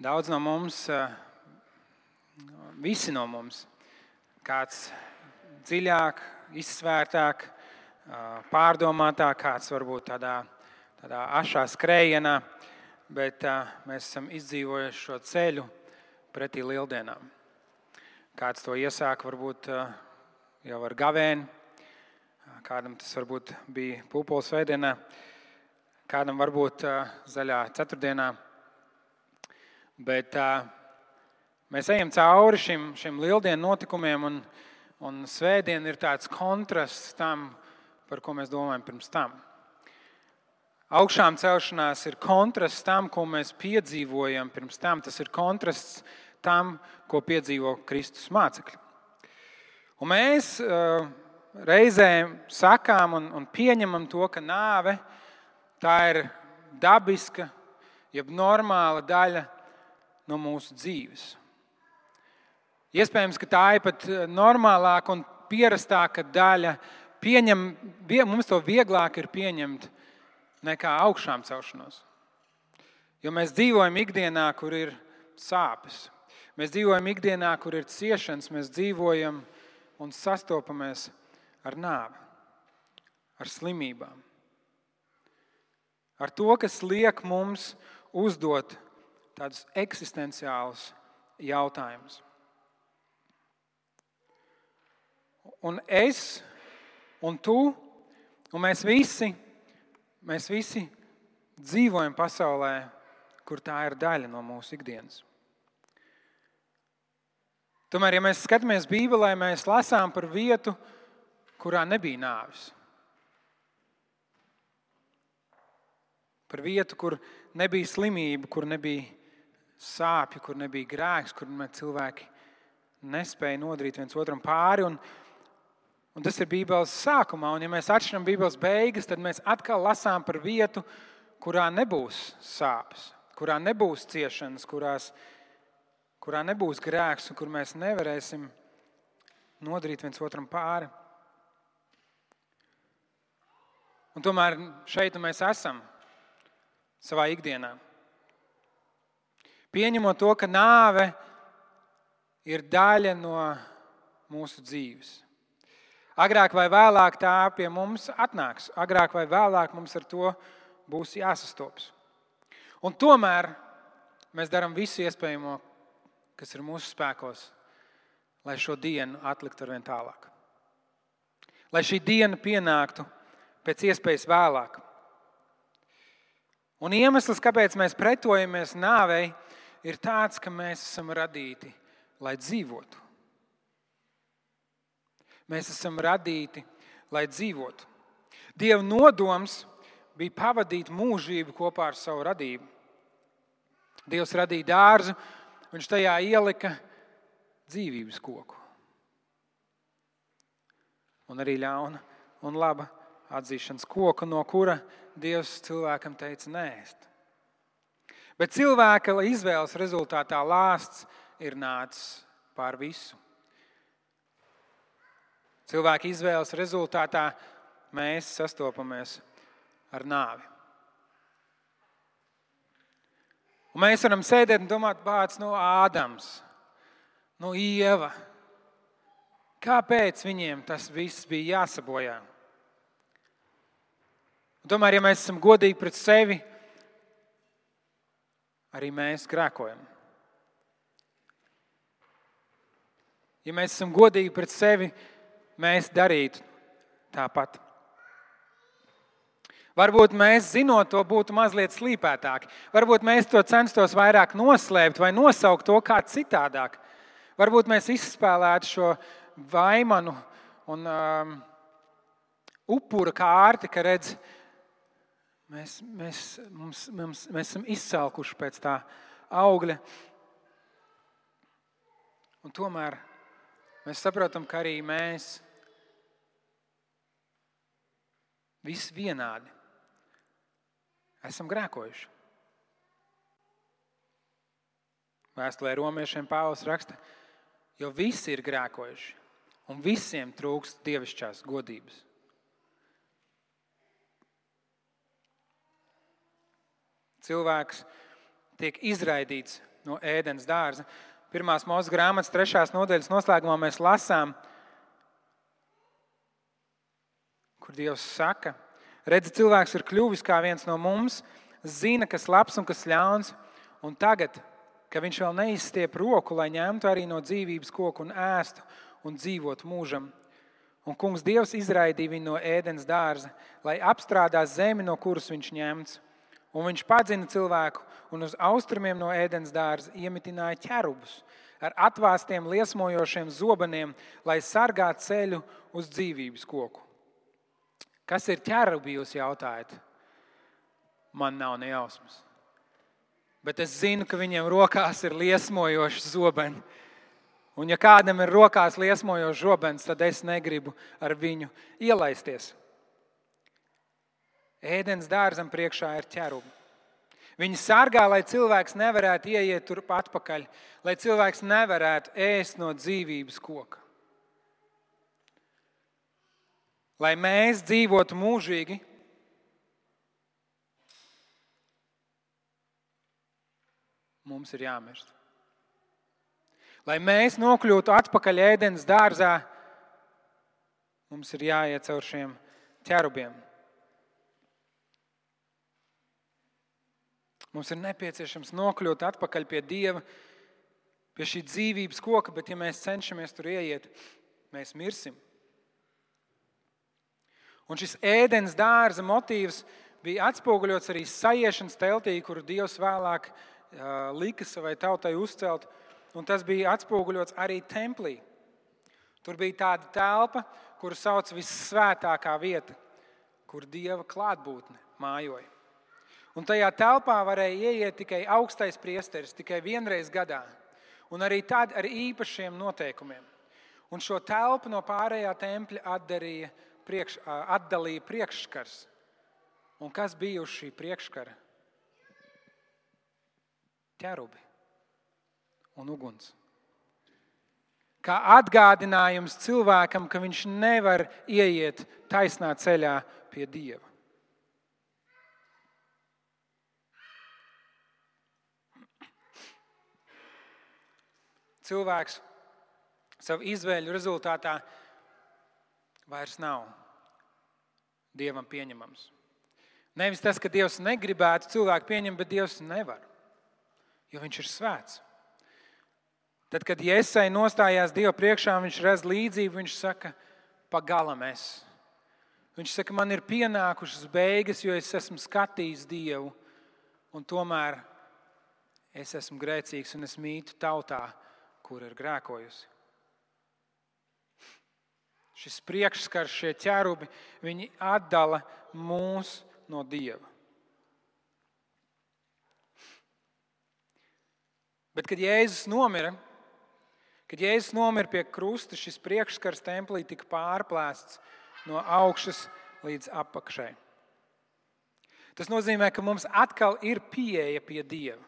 Daudz no mums, visi no mums, kāds dziļāk, izsvērtāk, pārdomātāk, kāds varbūt tādā, tādā ašā skrējienā, bet mēs esam izdzīvojuši šo ceļu pretī lieldienām. Kāds to iesāk varbūt jau ar gavēni, kādam tas varbūt bija pūpoles veidienā, kādam varbūt zaļā ceturtdienā. Bet uh, mēs ejam cauri šim, šim lieldienu notikumiem, un, un svētdiena ir tāds kontrasts tam, par ko mēs domājam pirms tam. Augšām celšanās ir kontrasts tam, ko mēs piedzīvojam pirms tam. Tas ir kontrasts tam, ko piedzīvo Kristus mācekļi. Un mēs uh, reizēm sakām un, un pieņemam to, ka nāve tā ir dabiska, jeb normāla daļa no mūsu dzīves. Iespējams, ka tā ir pat eh, normālāka un pierastāka daļa. Pieņem, mums to vieglāk ir pieņemt nekā augšām celšanos. Jo mēs dzīvojam ikdienā, kur ir sāpes. Mēs dzīvojam ikdienā, kur ir ciešanas, mēs dzīvojam un sastopamies ar nāvi, ar slimībām. Ar to, kas liek mums uzdot tādus eksistenciālus jautājumus. Un es, un tu, un mēs visi, mēs visi dzīvojam pasaulē, kur tā ir daļa no mūsu ikdienas. Tomēr, ja mēs skatāmies Bībelē, mēs lasām par vietu, kurā nebija nāvis. Par vietu, kur nebija slimība, kur nebija sāpju, kur nebija grēks, kur cilvēki nespēja nodarīt viens otram pāri. Un, un tas ir Bībeles sākumā. Un, ja mēs atšķiram Bībeles beigas, tad mēs atkal lasām par vietu, kurā nebūs sāpes, kurā nebūs ciešanas, kurās, kurā nebūs grēks un kur mēs nevarēsim nodarīt viens otram pāri. Un tomēr šeit mēs esam savā ikdienā. Pieņemot to, ka nāve ir daļa no mūsu dzīves. Agrāk vai vēlāk tā pie mums atnāks, agrāk vai vēlāk mums ar to būs jāsastopas. Un tomēr mēs darām visu iespējamo, kas ir mūsu spēkos, lai šo dienu atliktu ar vien tālāk. Lai šī diena pienāktu pēc iespējas vēlāk. Un iemesls, kāpēc mēs pretojamies nāvei, ir tāds, ka mēs esam radīti, lai dzīvotu. Mēs esam radīti, lai dzīvotu. Dieva nodoms bija pavadīt mūžību kopā ar savu radību. Dievs radīja dārzu, viņš tajā ielika dzīvības koku. Un arī ļauna un laba atzīšanas koku, no kura Dievs cilvēkam teica nēst. Bet cilvēka izvēles rezultātā lāsts ir nācis pār visu. Cilvēka izvēles rezultātā mēs sastopamies ar nāvi. Un mēs varam sēdēt un domāt, kāds no Ādams, no Ieva. Kāpēc viņiem tas viss bija jāsabojā? Un tomēr, ja mēs esam godīgi pret sevi, arī mēs grēkojam. Ja mēs esam godīgi pret sevi, mēs darītu tāpat. Varbūt mēs, zinot to, būtu mazliet slīpētāki. Varbūt mēs to censtos vairāk noslēpt vai nosaukt to kā citādāk. Varbūt mēs izspēlētu šo vaimanu un um, upura kārti, ka redz, Mēs, mēs, mums, mums, mēs esam izsalkuši pēc tā augļa. Un tomēr mēs saprotam, ka arī mēs visi vienādi esam grēkojuši. Vēstulē romiešiem Pāvils raksta, jo visi ir grēkojuši un visiem trūkst dievišķās godības. Cilvēks tiek izraidīts no ēdienas dārza. Pirmās mūža grāmatas, trešās nodaļas noslēgumā mēs lasām, kur Dievs saka, redzi, cilvēks ir kļuvis kā viens no mums, zina, kas labs un kas ļauns, un tagad, ka viņš vēl neizstiep roku, lai ņemtu arī no dzīvības koku un ēstu un dzīvotu mūžam. Un kungs Dievs izraidīja viņu no ēdienas dārza, lai apstrādās zemi, no kuras viņš ņemts. Un viņš padzina cilvēku un uz austrumiem no ēdienas dārza iemitināja ķerubus ar atvāstiem, liesmojošiem zobeniem, lai sargātu ceļu uz dzīvības koku. Kas ir ķerubi, jūs jautājat? Man nav ne jausmas. Bet es zinu, ka viņiem rokās ir liesmojoši zobeni. Un, ja kādam ir rokās liesmojošs zobens, tad es negribu ar viņu ielaisties. Ēdienas dārzam priekšā ir ķerubi. Viņi sargā, lai cilvēks nevarētu ieiet tur atpakaļ, lai cilvēks nevarētu ēst no dzīvības koka. Lai mēs dzīvotu mūžīgi, mums ir jāmirst. Lai mēs nokļūtu atpakaļ ēdienas dārzā, mums ir jāiet caur šiem ķerubiem. Mums ir nepieciešams nokļūt atpakaļ pie Dieva, pie šī dzīvības koka, bet ja mēs cenšamies tur ieiet, mēs mirsim. Un šis ēdienas dārza motīvs bija atspoguļots arī sajiešanas teltī, kuru Dievs vēlāk uh, lika savai tautai uzcelt. Un tas bija atspoguļots arī templī. Tur bija tāda telpa, kuru sauc vissvētākā vieta, kur Dieva klātbūtne mājoja. Un tajā telpā varēja ieiet tikai augstais priesteris, tikai vienreiz gadā. Un arī tad ar īpašiem noteikumiem. Un šo telpu no pārējā tempļa atdarīja, priekš, atdalīja priekšskars. Un kas bija uz šī priekšskara? Ķerubi un uguns. Kā atgādinājums cilvēkam, ka viņš nevar ieiet taisnā ceļā pie Dieva. Cilvēks savu izvēļu rezultātā vairs nav dievam pieņemams. Nevis tas, ka Dievs negribētu cilvēku pieņemt, bet Dievs nevar, jo viņš ir svēts. Tad, kad Iesai nostājās Dieva priekšā, viņš redz līdzību, viņš saka, pagalam es. Viņš saka, man ir pienākušas beigas, jo es esmu skatījis Dievu, un tomēr es esmu grēcīgs un es mītu tautā, kur ir grēkojusi. Šis priekšskars, šie ķērubi, viņi atdala mūs no Dieva. Bet, kad Jēzus nomira, kad Jēzus nomira pie krusta, šis priekšskars templī tika pārplēsts no augšas līdz apakšai. Tas nozīmē, ka mums atkal ir pieeja pie Dieva.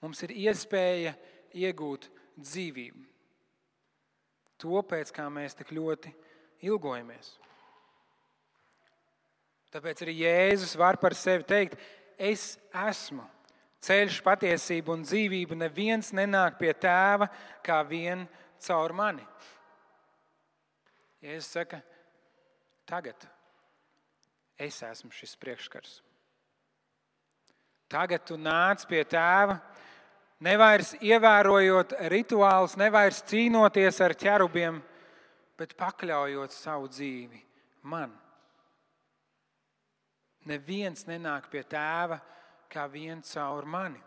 Mums ir iespēja iegūt dzīvību. To pēc kā mēs tik ļoti ilgojamies. Tāpēc arī Jēzus var par sevi teikt, es esmu ceļš, patiesība un dzīvība. Neviens nenāk pie tēva kā vien caur mani. Jēzus saka, tagad es esmu šis priekšskars. Tagad tu nāc pie tēva Nevairs ievērojot rituālus, nevairs cīnoties ar ķerubiem, bet pakļaujot savu dzīvi man. Neviens nenāk pie tēva kā viens caur mani.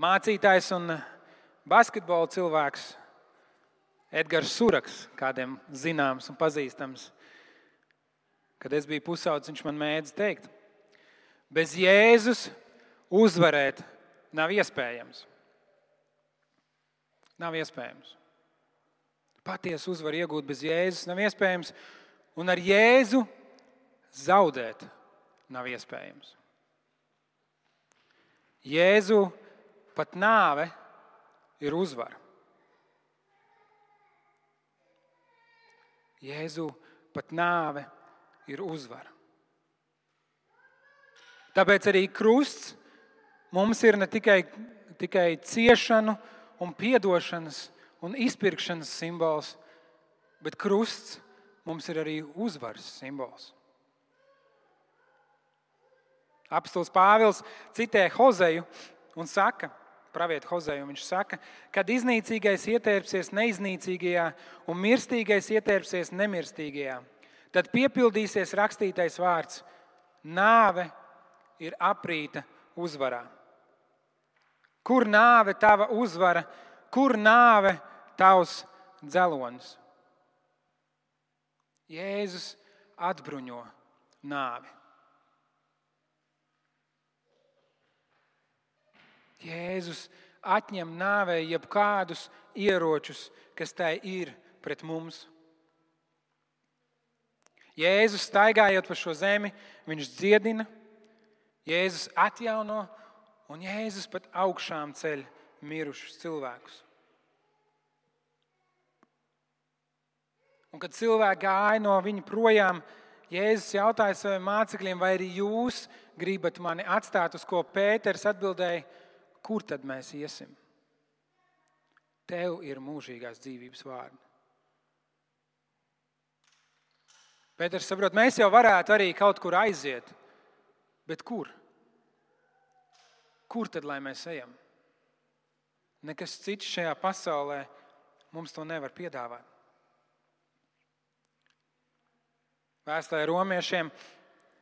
Mācītājs un basketbola cilvēks Edgars Suraks, kādiem zināms un pazīstams, kad es biju pusaudzis, viņš man mēdz teikt, bez Jēzus uzvarēt nav iespējams. Nav iespējams. Patiesu uzvaru iegūt bez Jēzus nav iespējams, un ar Jēzu zaudēt nav iespējams. Jēzu pat nāve ir uzvara. Jēzu pat nāve ir uzvara. Tāpēc arī krusts mums ir ne tikai, tikai ciešanu un piedošanas un izpirkšanas simbols, bet krusts mums ir arī uzvaras simbols. Apstults Pāvils citē Hozeju un saka, praviet Hozeju, viņš saka, kad iznīcīgais ietērpsies neiznīcīgajā un mirstīgais ietērpsies nemirstīgajā, tad piepildīsies rakstītais vārds - nāve ir aprīta uzvarā. Kur nāve tava uzvara, kur nāve tavs dzelonis? Jēzus atbruņo nāvi. Jēzus atņem nāvei jebkādus ieročus, kas tai ir pret mums. Jēzus staigājot pa šo zemi, viņš dziedina, Jēzus atjauno un Jēzus pat augšām ceļ mirušus cilvēkus. Un kad cilvēki gāja no viņa projām, Jēzus jautāja saviem mācekļiem, vai arī jūs gribat mani atstāt, uz ko Pēters atbildēja, kur tad mēs iesim? Tev ir mūžīgās dzīvības vārdi. Pēters saprot, mēs jau varētu arī kaut kur aiziet, bet kur? Kur tad lai mēs ejam? Nekas cits šajā pasaulē mums to nevar piedāvāt. Vēstulē romiešiem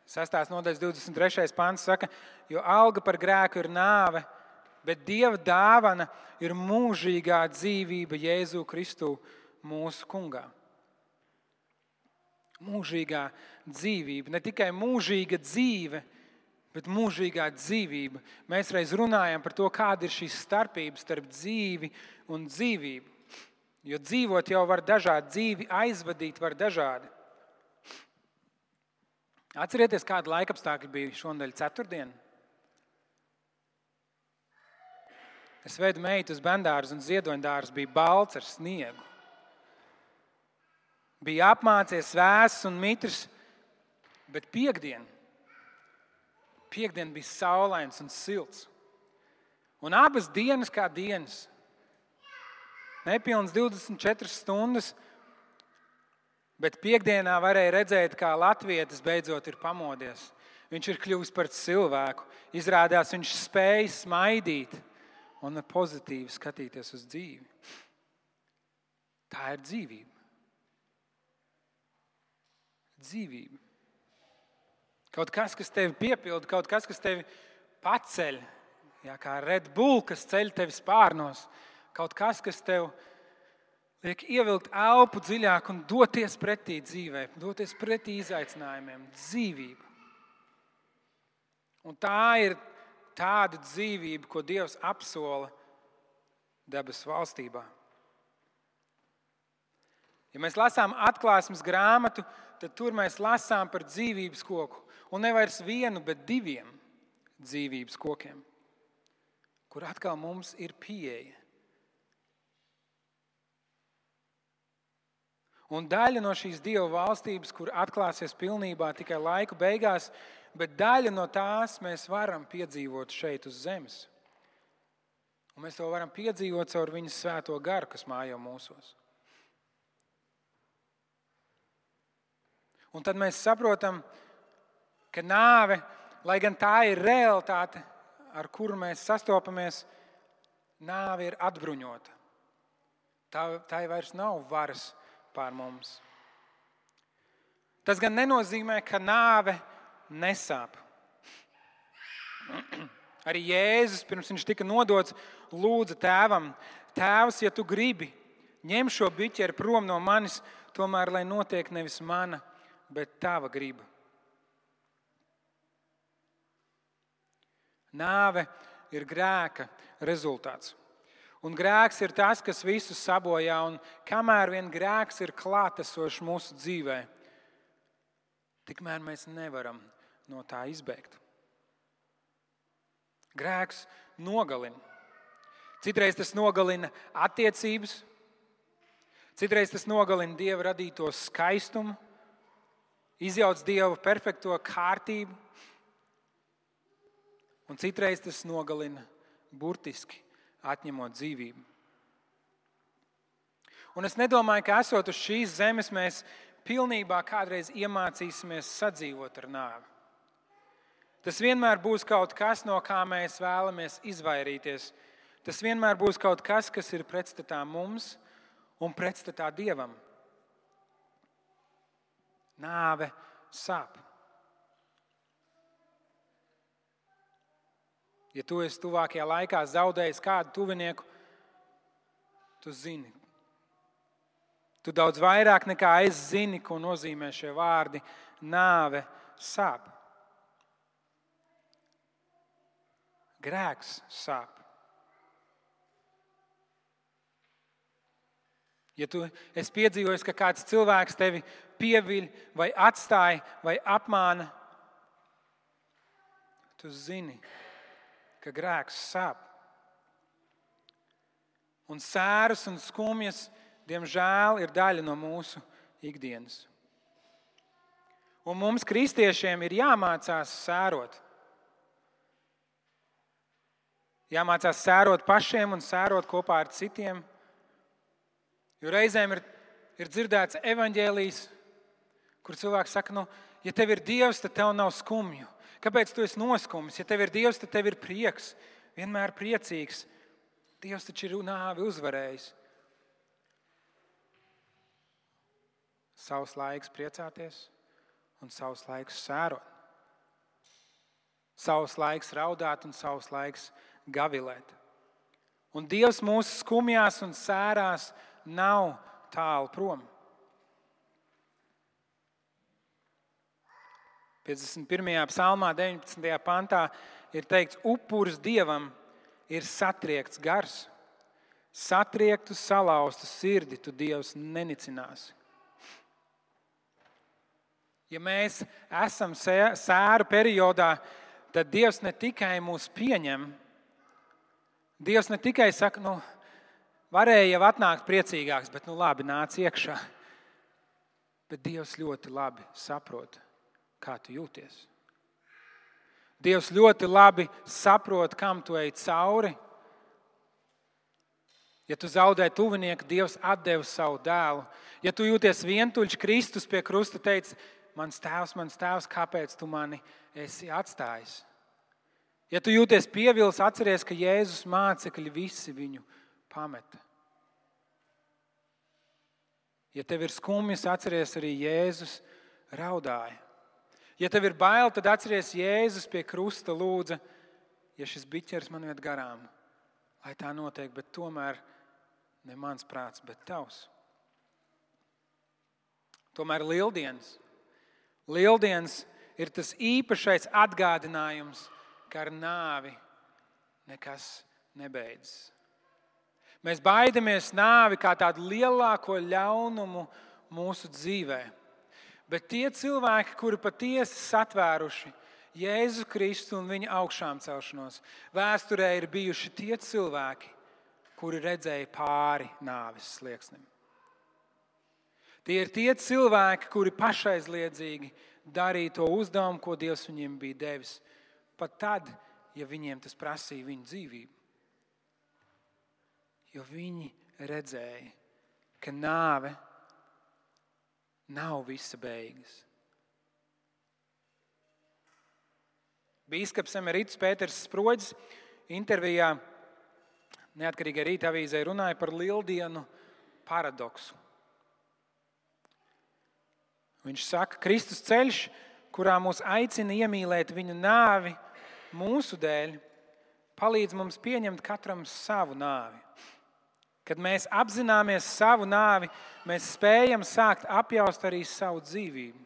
6. nodaļas 23. pāns saka, jo alga par grēku ir nāve, bet Dieva dāvana ir mūžīgā dzīvība Jēzu Kristu mūsu kungā. Mūžīgā dzīvība, ne tikai mūžīga dzīve, bet mūžīgā dzīvība. Mēs reiz runājam par to, kāda ir šī starpība starp dzīvi un dzīvību. Jo dzīvot jau var dažādi, dzīvi aizvadīt var dažādi. Atcerieties, kāda laika apstākļi bija šonadēļ, ceturtdienā. Es vedu meitu uz bendārs, un ziedoņdārs bija balts ar sniegu. Bija apmācies vēss un mitrs, bet piekdien, piekdien bija saulains un silts. Un abas dienas kā dienas, nepilnas 24 stundas, bet piekdienā varēja redzēt, kā Latvijas beidzot ir pamodies. Viņš ir kļuvis par cilvēku. Izrādās, viņš spēja smaidīt un pozitīvi skatīties uz dzīvi. Tā ir dzīvība. Dzīvība. Kaut kas, kas tevi piepilda, kaut kas, kas tevi paceļ, jā, kā Red Bull, kas ceļ tevi spārnos, kaut kas, kas tev liek ievilkt elpu dziļāk un doties pretī dzīvē, doties pretī izaicinājumiem, dzīvība. Un tā ir tāda dzīvība, ko Dievs apsola debesu valstībā. Ja mēs lasām atklāsmes grāmatu, tad tur mēs lasām par dzīvības koku. Un nevis vienu, bet diviem dzīvības kokiem, kur atkal mums ir pieeja. Un daļa no šīs divu valstības, kur atklāsies pilnībā tikai laika beigās, bet daļa no tās mēs varam piedzīvot šeit uz zemes. Un mēs to varam piedzīvot caur viņa svēto garu, kas mājo mūsos. Un tad mēs saprotam, ka nāve, lai gan tā ir realitāte, ar kuru mēs sastopamies, nāve ir atbruņota. Tā, tā vairs nav varas pār mums. Tas gan nenozīmē, ka nāve nesāp. Arī Jēzus, pirms viņš tika nodots, lūdza tēvam, Tēvs, ja tu gribi, ņem šo biķeri prom no manis, tomēr lai notiek nevis mana, bet tava griba. Nāve ir grēka rezultāts. Un grēks ir tas, kas visu sabojā, un kamēr vien grēks ir klātesošs mūsu dzīvē, tikmēr mēs nevaram no tā izbēgt. Grēks nogalina. Citreiz tas nogalina attiecības, citreiz tas nogalina dieva radīto skaistumu, izjauc dieva perfekto kārtību. Un citreiz tas nogalina burtiski, atņemot dzīvību. Un es nedomāju, ka esot uz šīs zemes, mēs pilnībā kādreiz iemācīsimies sadzīvot ar nāvi. Tas vienmēr būs kaut kas, no kā mēs vēlamies izvairīties. Tas vienmēr būs kaut kas, kas ir pretstatā mums un pretstatā Dievam. Nāve sāp. Ja tu esi tuvākajā laikā zaudējis kādu tuvinieku, tu zini. Tu daudz vairāk nekā es zini, ko nozīmē šie vārdi - nāve sāp. Grēks sāp. Ja tu esi piedzīvojis, ka kāds cilvēks tevi pieviļ, vai atstāja, vai apmāna, tu zini, ka grēks sāp. Un sēras un skumjas, diemžēl, ir daļa no mūsu ikdienas. Un mums, kristiešiem, ir jāmācās sērot. Jāmācās sērot pašiem un sērot kopā ar citiem. Jo reizēm ir, ir dzirdēts evaņģēlijs, kur cilvēks saka, nu, ja tev ir dievs, tad tev nav skumju. Kāpēc tu esi noskumis? Ja tev ir dievs, tad tev ir prieks, vienmēr priecīgs. Dievs taču ir nāvi uzvarējis. Savs laiks priecāties un savs laiks sērot. Savs laiks raudāt un savs laiks gavilēt. Un Dievs mūsu skumjās un sērās nav tālu prom. 51. psalmā, 19. pantā ir teikts, upuris dievam ir satriekts gars. Satriektu, salauztu sirdi tu dievs nenicināsi. Ja mēs esam sēru periodā, tad Dievs ne tikai mūs pieņem, Dievs ne tikai saka, nu, varēja jau atnākt priecīgāks, bet nu labi, nāc iekšā. Bet Dievs ļoti labi saprot, kā tu jūties. Dievs ļoti labi saprot, kam tu ej cauri. Ja tu zaudē tuvinieku, Dievs deva savu dēlu. Ja tu jūties vientuļš, Kristus pie krusta teica, mans tēvs, mans tēvs, kāpēc tu mani esi atstājis? Ja tu jūties pievils, atceries, ka Jēzus mācekļi visi viņu pameta. Ja tev ir skumjas, atceries arī Jēzus raudāja. Ja tev ir bail, tad atceries Jēzus pie krusta lūdza, ja šis biķers man iet garām, lai tā notiek, bet tomēr ne mans prāts, bet tavs. Tomēr lieldienas, lieldienas ir tas īpašais atgādinājums, ka ar nāvi nekas nebeidzas. Mēs baidamies nāvi kā tādu lielāko ļaunumu mūsu dzīvē. Bet tie cilvēki, kuri patiesi satvēruši Jēzu Kristu un viņa augšām celšanos, vēsturē ir bijuši tie cilvēki, kuri redzēja pāri nāves slieksnim. Tie ir tie cilvēki, kuri pašaizliedzīgi darīja to uzdevumu, ko Dievs viņiem bija devis. Pat tad, ja viņiem tas prasīja viņu dzīvību jo viņi redzēja, ka nāve nav visa beigas. Bīskaps Emerits Pēters Sproģis intervijā Neatkarīgai rīta avīzē runāja par lieldienu paradoksu. Viņš saka, ka Kristus ceļš, kurā mūs aicina iemīlēt viņa nāvi mūsu dēļ, palīdz mums pieņemt katram savu nāvi. Kad mēs apzināmies savu nāvi, mēs spējam sākt apjaust arī savu dzīvību,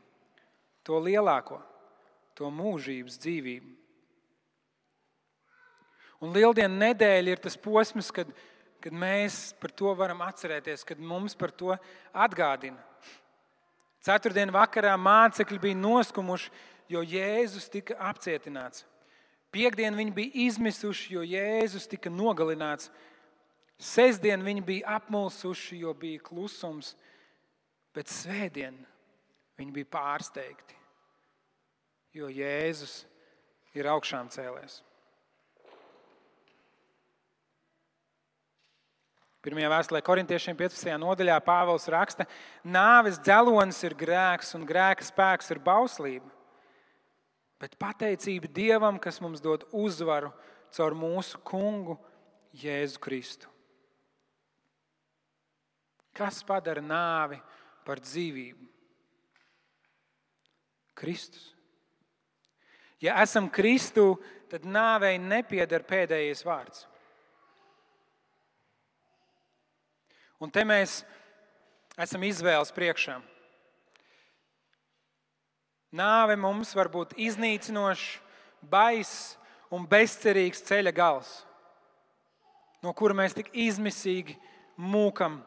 to lielāko, to mūžības dzīvību. Un Lieldienu nedēļa ir tas posms, kad, kad mēs par to varam atcerēties, kad mums par to atgādina. Ceturtdienas vakarā mācekļi bija noskumuši, jo Jēzus tika apcietināts. Piektdien viņi bija izmisuši, jo Jēzus tika nogalināts. Sestdien viņi bija apmulsuši, jo bija klusums, bet svētdien viņi bija pārsteigti, jo Jēzus ir augšām cēlēs. Pirmajā vēstulē korintiešiem 15. nodaļā Pāvils raksta, ka nāves dzelonis ir grēks un grēka spēks ir bauslība. Bet pateicība Dievam, kas mums dod uzvaru caur mūsu kungu Jēzu Kristu. Kas padara nāvi par dzīvību? Kristus. Ja esam Kristu, tad nāvei nepieder pēdējais vārds. Un te mēs esam izvēles priekšā. Nāve mums var būt iznīcinošs, baiss un bezcerīgs ceļa gals, no kura mēs tik izmisīgi mūkam,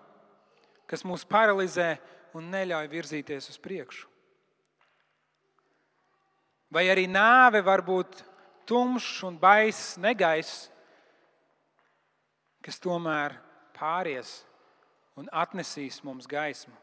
kas mūs paralizē un neļauj virzīties uz priekšu. Vai arī nāve var būt tumšs un baiss negaiss, kas tomēr pāries un atnesīs mums gaismu.